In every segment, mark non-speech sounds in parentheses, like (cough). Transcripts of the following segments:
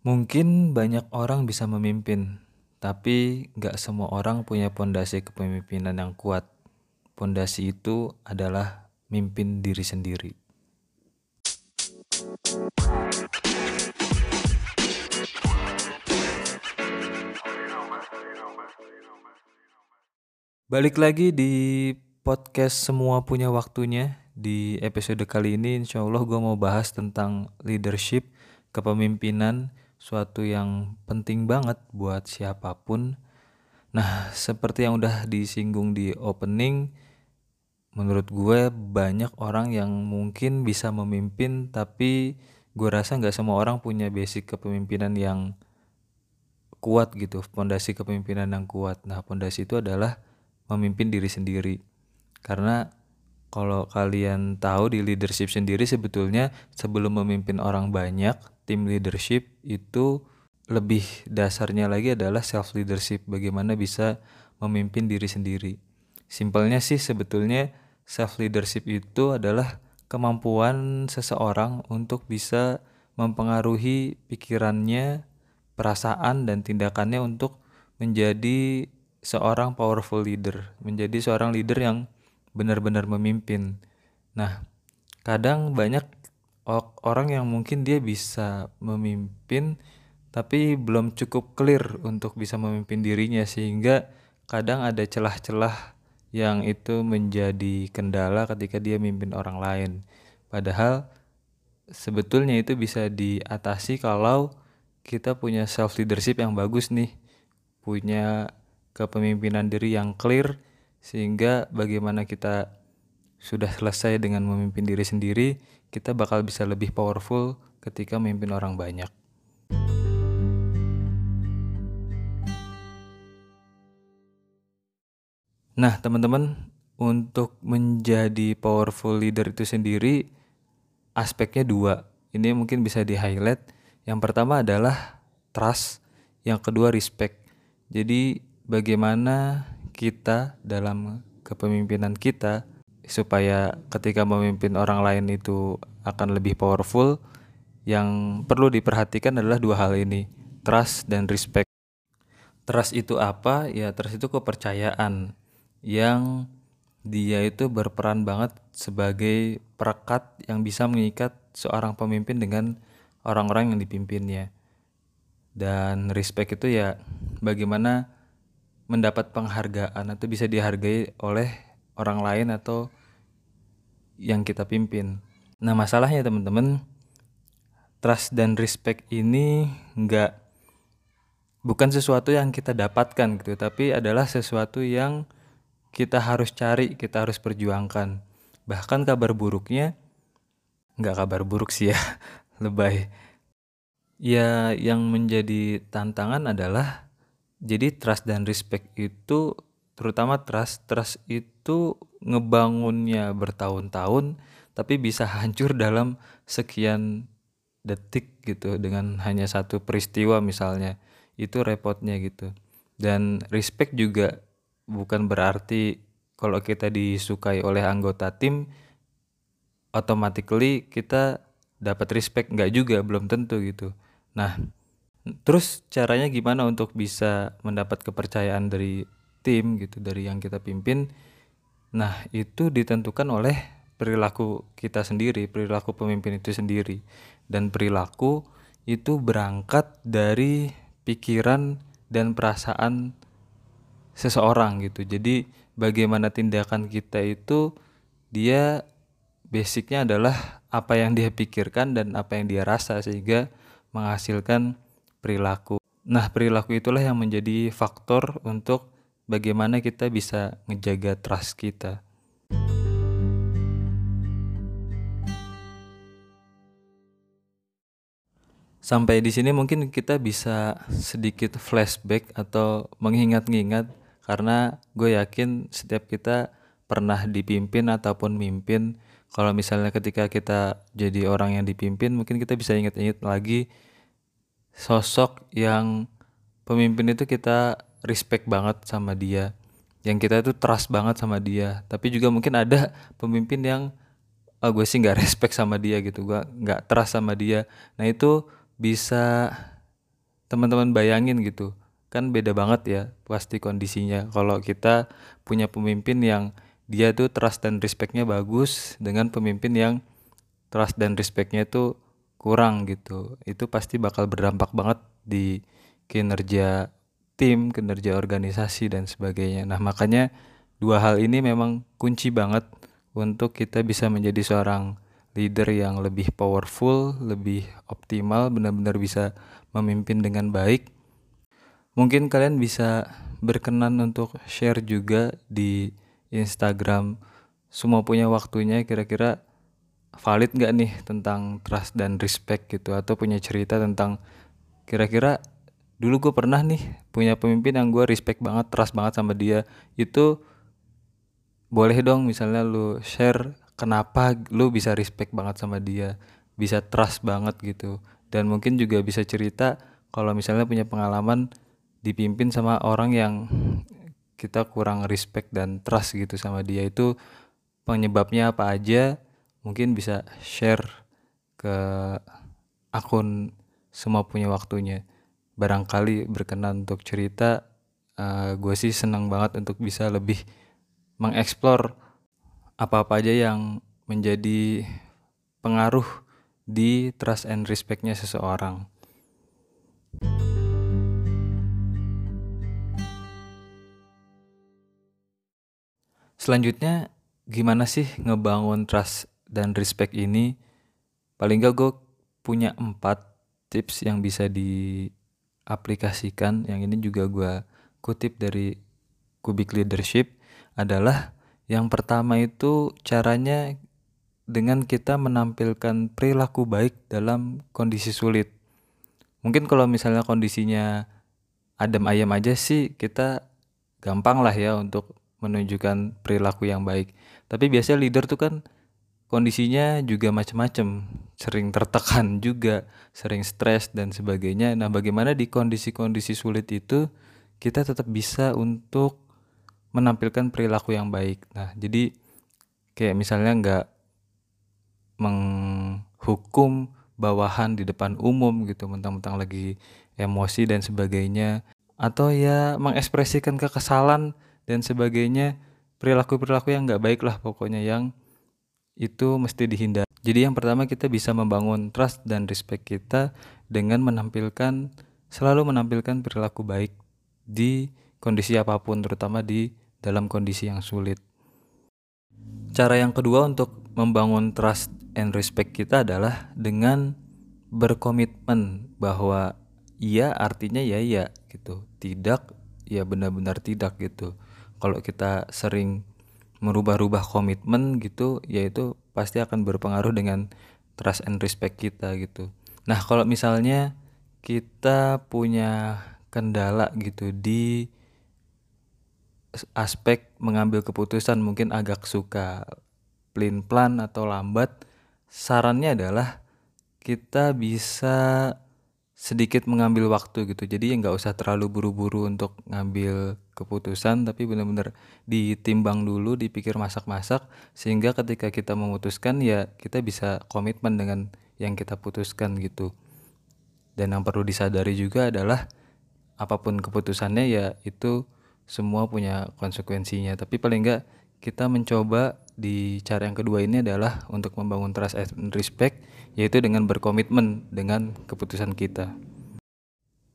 Mungkin banyak orang bisa memimpin, tapi gak semua orang punya pondasi kepemimpinan yang kuat. Pondasi itu adalah mimpin diri sendiri. Balik lagi di podcast Semua Punya Waktunya. Di episode kali ini insya Allah gue mau bahas tentang leadership, kepemimpinan, suatu yang penting banget buat siapa pun. Nah, seperti yang udah disinggung di opening, menurut gue banyak orang yang mungkin bisa memimpin, tapi gue rasa nggak semua orang punya basic kepemimpinan yang kuat gitu, fondasi kepemimpinan yang kuat. Nah, fondasi itu adalah memimpin diri sendiri. Karena kalau kalian tahu di leadership sendiri sebetulnya sebelum memimpin orang banyak, tim leadership itu lebih dasarnya lagi adalah self leadership bagaimana bisa memimpin diri sendiri. Simpelnya sih sebetulnya self leadership itu adalah kemampuan seseorang untuk bisa mempengaruhi pikirannya perasaan dan tindakannya untuk menjadi seorang powerful leader menjadi seorang leader yang benar-benar memimpin. Nah kadang banyak orang yang mungkin dia bisa memimpin tapi belum cukup clear untuk bisa memimpin dirinya sehingga kadang ada celah-celah yang itu menjadi kendala ketika dia memimpin orang lain. Padahal sebetulnya itu bisa diatasi kalau kita punya self leadership yang bagus nih, punya kepemimpinan diri yang clear sehingga bagaimana kita sudah selesai dengan memimpin diri sendiri, kita bakal bisa lebih powerful ketika memimpin orang banyak. Nah, teman-teman, untuk menjadi powerful leader itu sendiri aspeknya dua. Ini mungkin bisa di-highlight. Yang pertama adalah trust, yang kedua respect. Jadi, bagaimana kita dalam kepemimpinan kita supaya ketika memimpin orang lain itu akan lebih powerful yang perlu diperhatikan adalah dua hal ini trust dan respect. Trust itu apa? Ya trust itu kepercayaan yang dia itu berperan banget sebagai perekat yang bisa mengikat seorang pemimpin dengan orang-orang yang dipimpinnya. Dan respect itu ya bagaimana mendapat penghargaan atau bisa dihargai oleh orang lain atau yang kita pimpin. Nah masalahnya teman-teman, trust dan respect ini nggak bukan sesuatu yang kita dapatkan gitu, tapi adalah sesuatu yang kita harus cari, kita harus perjuangkan. Bahkan kabar buruknya nggak kabar buruk sih ya, (laughs) lebay. Ya yang menjadi tantangan adalah jadi trust dan respect itu terutama trust trust itu ngebangunnya bertahun-tahun tapi bisa hancur dalam sekian detik gitu dengan hanya satu peristiwa misalnya. Itu repotnya gitu. Dan respect juga bukan berarti kalau kita disukai oleh anggota tim automatically kita dapat respect. Nggak juga belum tentu gitu. Nah terus caranya gimana untuk bisa mendapat kepercayaan dari tim gitu dari yang kita pimpin. Nah itu ditentukan oleh perilaku kita sendiri perilaku pemimpin itu sendiri. Dan perilaku itu berangkat dari pikiran dan perasaan seseorang gitu. Jadi bagaimana tindakan kita itu dia basicnya adalah apa yang dia pikirkan dan apa yang dia rasa sehingga menghasilkan perilaku. Nah, perilaku itulah yang menjadi faktor untuk bagaimana kita bisa ngejaga trust kita. Sampai di sini mungkin kita bisa sedikit flashback atau mengingat-ingat karena gue yakin setiap kita pernah dipimpin ataupun mimpin kalau misalnya ketika kita jadi orang yang dipimpin mungkin kita bisa ingat-ingat lagi sosok yang pemimpin itu kita respect banget sama dia. Yang kita itu trust banget sama dia. Tapi juga mungkin ada pemimpin yang oh, gue sih nggak (laughs) respect sama dia gitu. Gue nggak trust sama dia. Nah itu bisa teman-teman bayangin gitu. Kan beda banget ya pasti kondisinya. Kalau kita punya pemimpin yang dia tuh trust dan respectnya bagus dengan pemimpin yang trust dan respectnya tuh kurang gitu. Itu pasti bakal berdampak banget di kinerja tim kinerja organisasi dan sebagainya nah makanya dua hal ini memang kunci banget untuk kita bisa menjadi seorang leader yang lebih powerful, lebih optimal, benar-benar bisa memimpin dengan baik. Mungkin kalian bisa berkenan untuk share juga di Instagram semua punya waktunya kira-kira valid gak nih tentang trust dan respect gitu atau punya cerita tentang kira-kira dulu gue pernah nih punya pemimpin yang gue respect banget trust banget sama dia. Itu boleh dong misalnya lu share kenapa lu bisa respect banget sama dia bisa trust banget gitu. Dan mungkin juga bisa cerita kalau misalnya punya pengalaman dipimpin sama orang yang kita kurang respect dan trust gitu sama dia. Itu penyebabnya apa aja? Mungkin bisa share ke akun semua punya waktunya barangkali berkenan untuk cerita uh, gue sih senang banget untuk bisa lebih mengeksplor apa-apa aja yang menjadi pengaruh di trust and respectnya seseorang. Selanjutnya, gimana sih ngebangun trust dan respect ini? Paling gak gue punya empat tips yang bisa diaplikasikan. Yang ini juga gue kutip dari Kubik Leadership adalah yang pertama itu caranya dengan kita menampilkan perilaku baik dalam kondisi sulit. Mungkin kalau misalnya kondisinya adem ayam aja sih kita gampang lah ya untuk menunjukkan perilaku yang baik. Tapi biasanya leader tuh kan kondisinya juga macam-macam, sering tertekan juga, sering stres dan sebagainya. Nah, bagaimana di kondisi-kondisi sulit itu kita tetap bisa untuk menampilkan perilaku yang baik. Nah, jadi kayak misalnya nggak menghukum bawahan di depan umum gitu, mentang-mentang lagi emosi dan sebagainya, atau ya mengekspresikan kekesalan dan sebagainya, perilaku-perilaku yang nggak baik lah pokoknya yang itu mesti dihindari. Jadi yang pertama kita bisa membangun trust dan respect kita dengan menampilkan selalu menampilkan perilaku baik di kondisi apa pun terutama di dalam kondisi yang sulit. Cara yang kedua untuk membangun trust and respect kita adalah dengan berkomitmen bahwa iya artinya ya ya gitu, tidak ya benar-benar tidak gitu. Kalau kita sering merubah-rubah komitmen gitu, yaitu pasti akan berpengaruh dengan trust and respect kita gitu. Nah, kalau misalnya kita punya kendala gitu di aspek mengambil keputusan mungkin agak suka plain plan atau lambat sarannya adalah kita bisa sedikit mengambil waktu gitu. Jadi nggak usah terlalu buru-buru untuk ngambil keputusan tapi benar-benar ditimbang dulu dipikir masak-masak sehingga ketika kita memutuskan ya kita bisa komitmen dengan yang kita putuskan gitu. Dan yang perlu disadari juga adalah apa pun keputusannya ya itu semua punya konsekuensinya. Tapi paling enggak kita mencoba di cara yang kedua ini adalah untuk membangun trust and respect yaitu dengan berkomitmen dengan keputusan kita.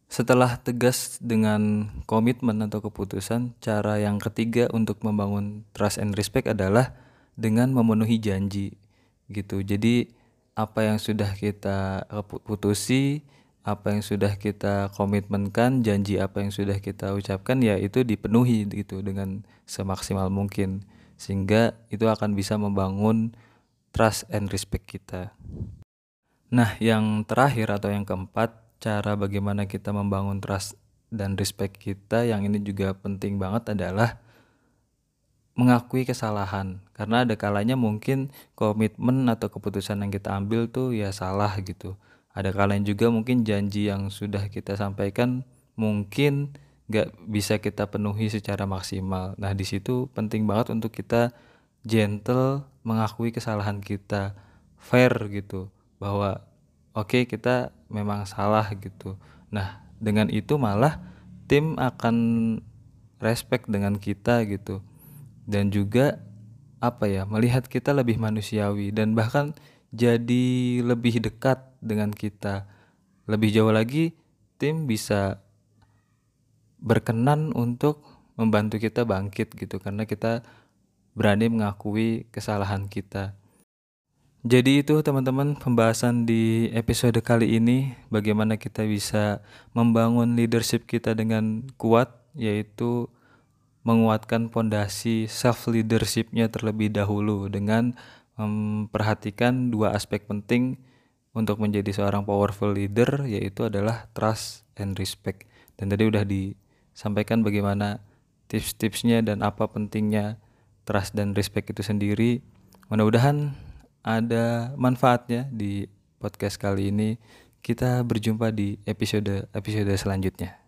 Setelah tegas dengan komitmen atau keputusan cara yang ketiga untuk membangun trust and respect adalah dengan memenuhi janji gitu. Jadi apa yang sudah kita putusi apa yang sudah kita komitmenkan, janji apa yang sudah kita ucapkan ya itu dipenuhi gitu dengan semaksimal mungkin sehingga itu akan bisa membangun trust and respect kita. Nah, yang terakhir atau yang keempat, cara bagaimana kita membangun trust dan respect kita yang ini juga penting banget adalah mengakui kesalahan karena ada kalanya mungkin komitmen atau keputusan yang kita ambil tuh ya salah gitu ada kalian juga mungkin janji yang sudah kita sampaikan mungkin gak bisa kita penuhi secara maksimal. Nah di situ penting banget untuk kita gentle mengakui kesalahan kita, fair gitu, bahwa oke okay, kita memang salah gitu. Nah dengan itu malah tim akan respect dengan kita gitu dan juga apa ya melihat kita lebih manusiawi dan bahkan jadi lebih dekat dengan kita lebih jauh lagi tim bisa berkenan untuk membantu kita bangkit gitu karena kita berani mengakui kesalahan kita. Jadi itu teman-teman pembahasan di episode kali ini bagaimana kita bisa membangun leadership kita dengan kuat yaitu menguatkan pondasi self leadershipnya terlebih dahulu dengan memperhatikan dua aspek penting untuk menjadi seorang powerful leader yaitu adalah trust and respect. Dan tadi udah disampaikan bagaimana tips-tipsnya dan apa pentingnya trust dan respect itu sendiri. Mudah-mudahan ada manfaatnya di podcast kali ini. Kita berjumpa di episode episode selanjutnya.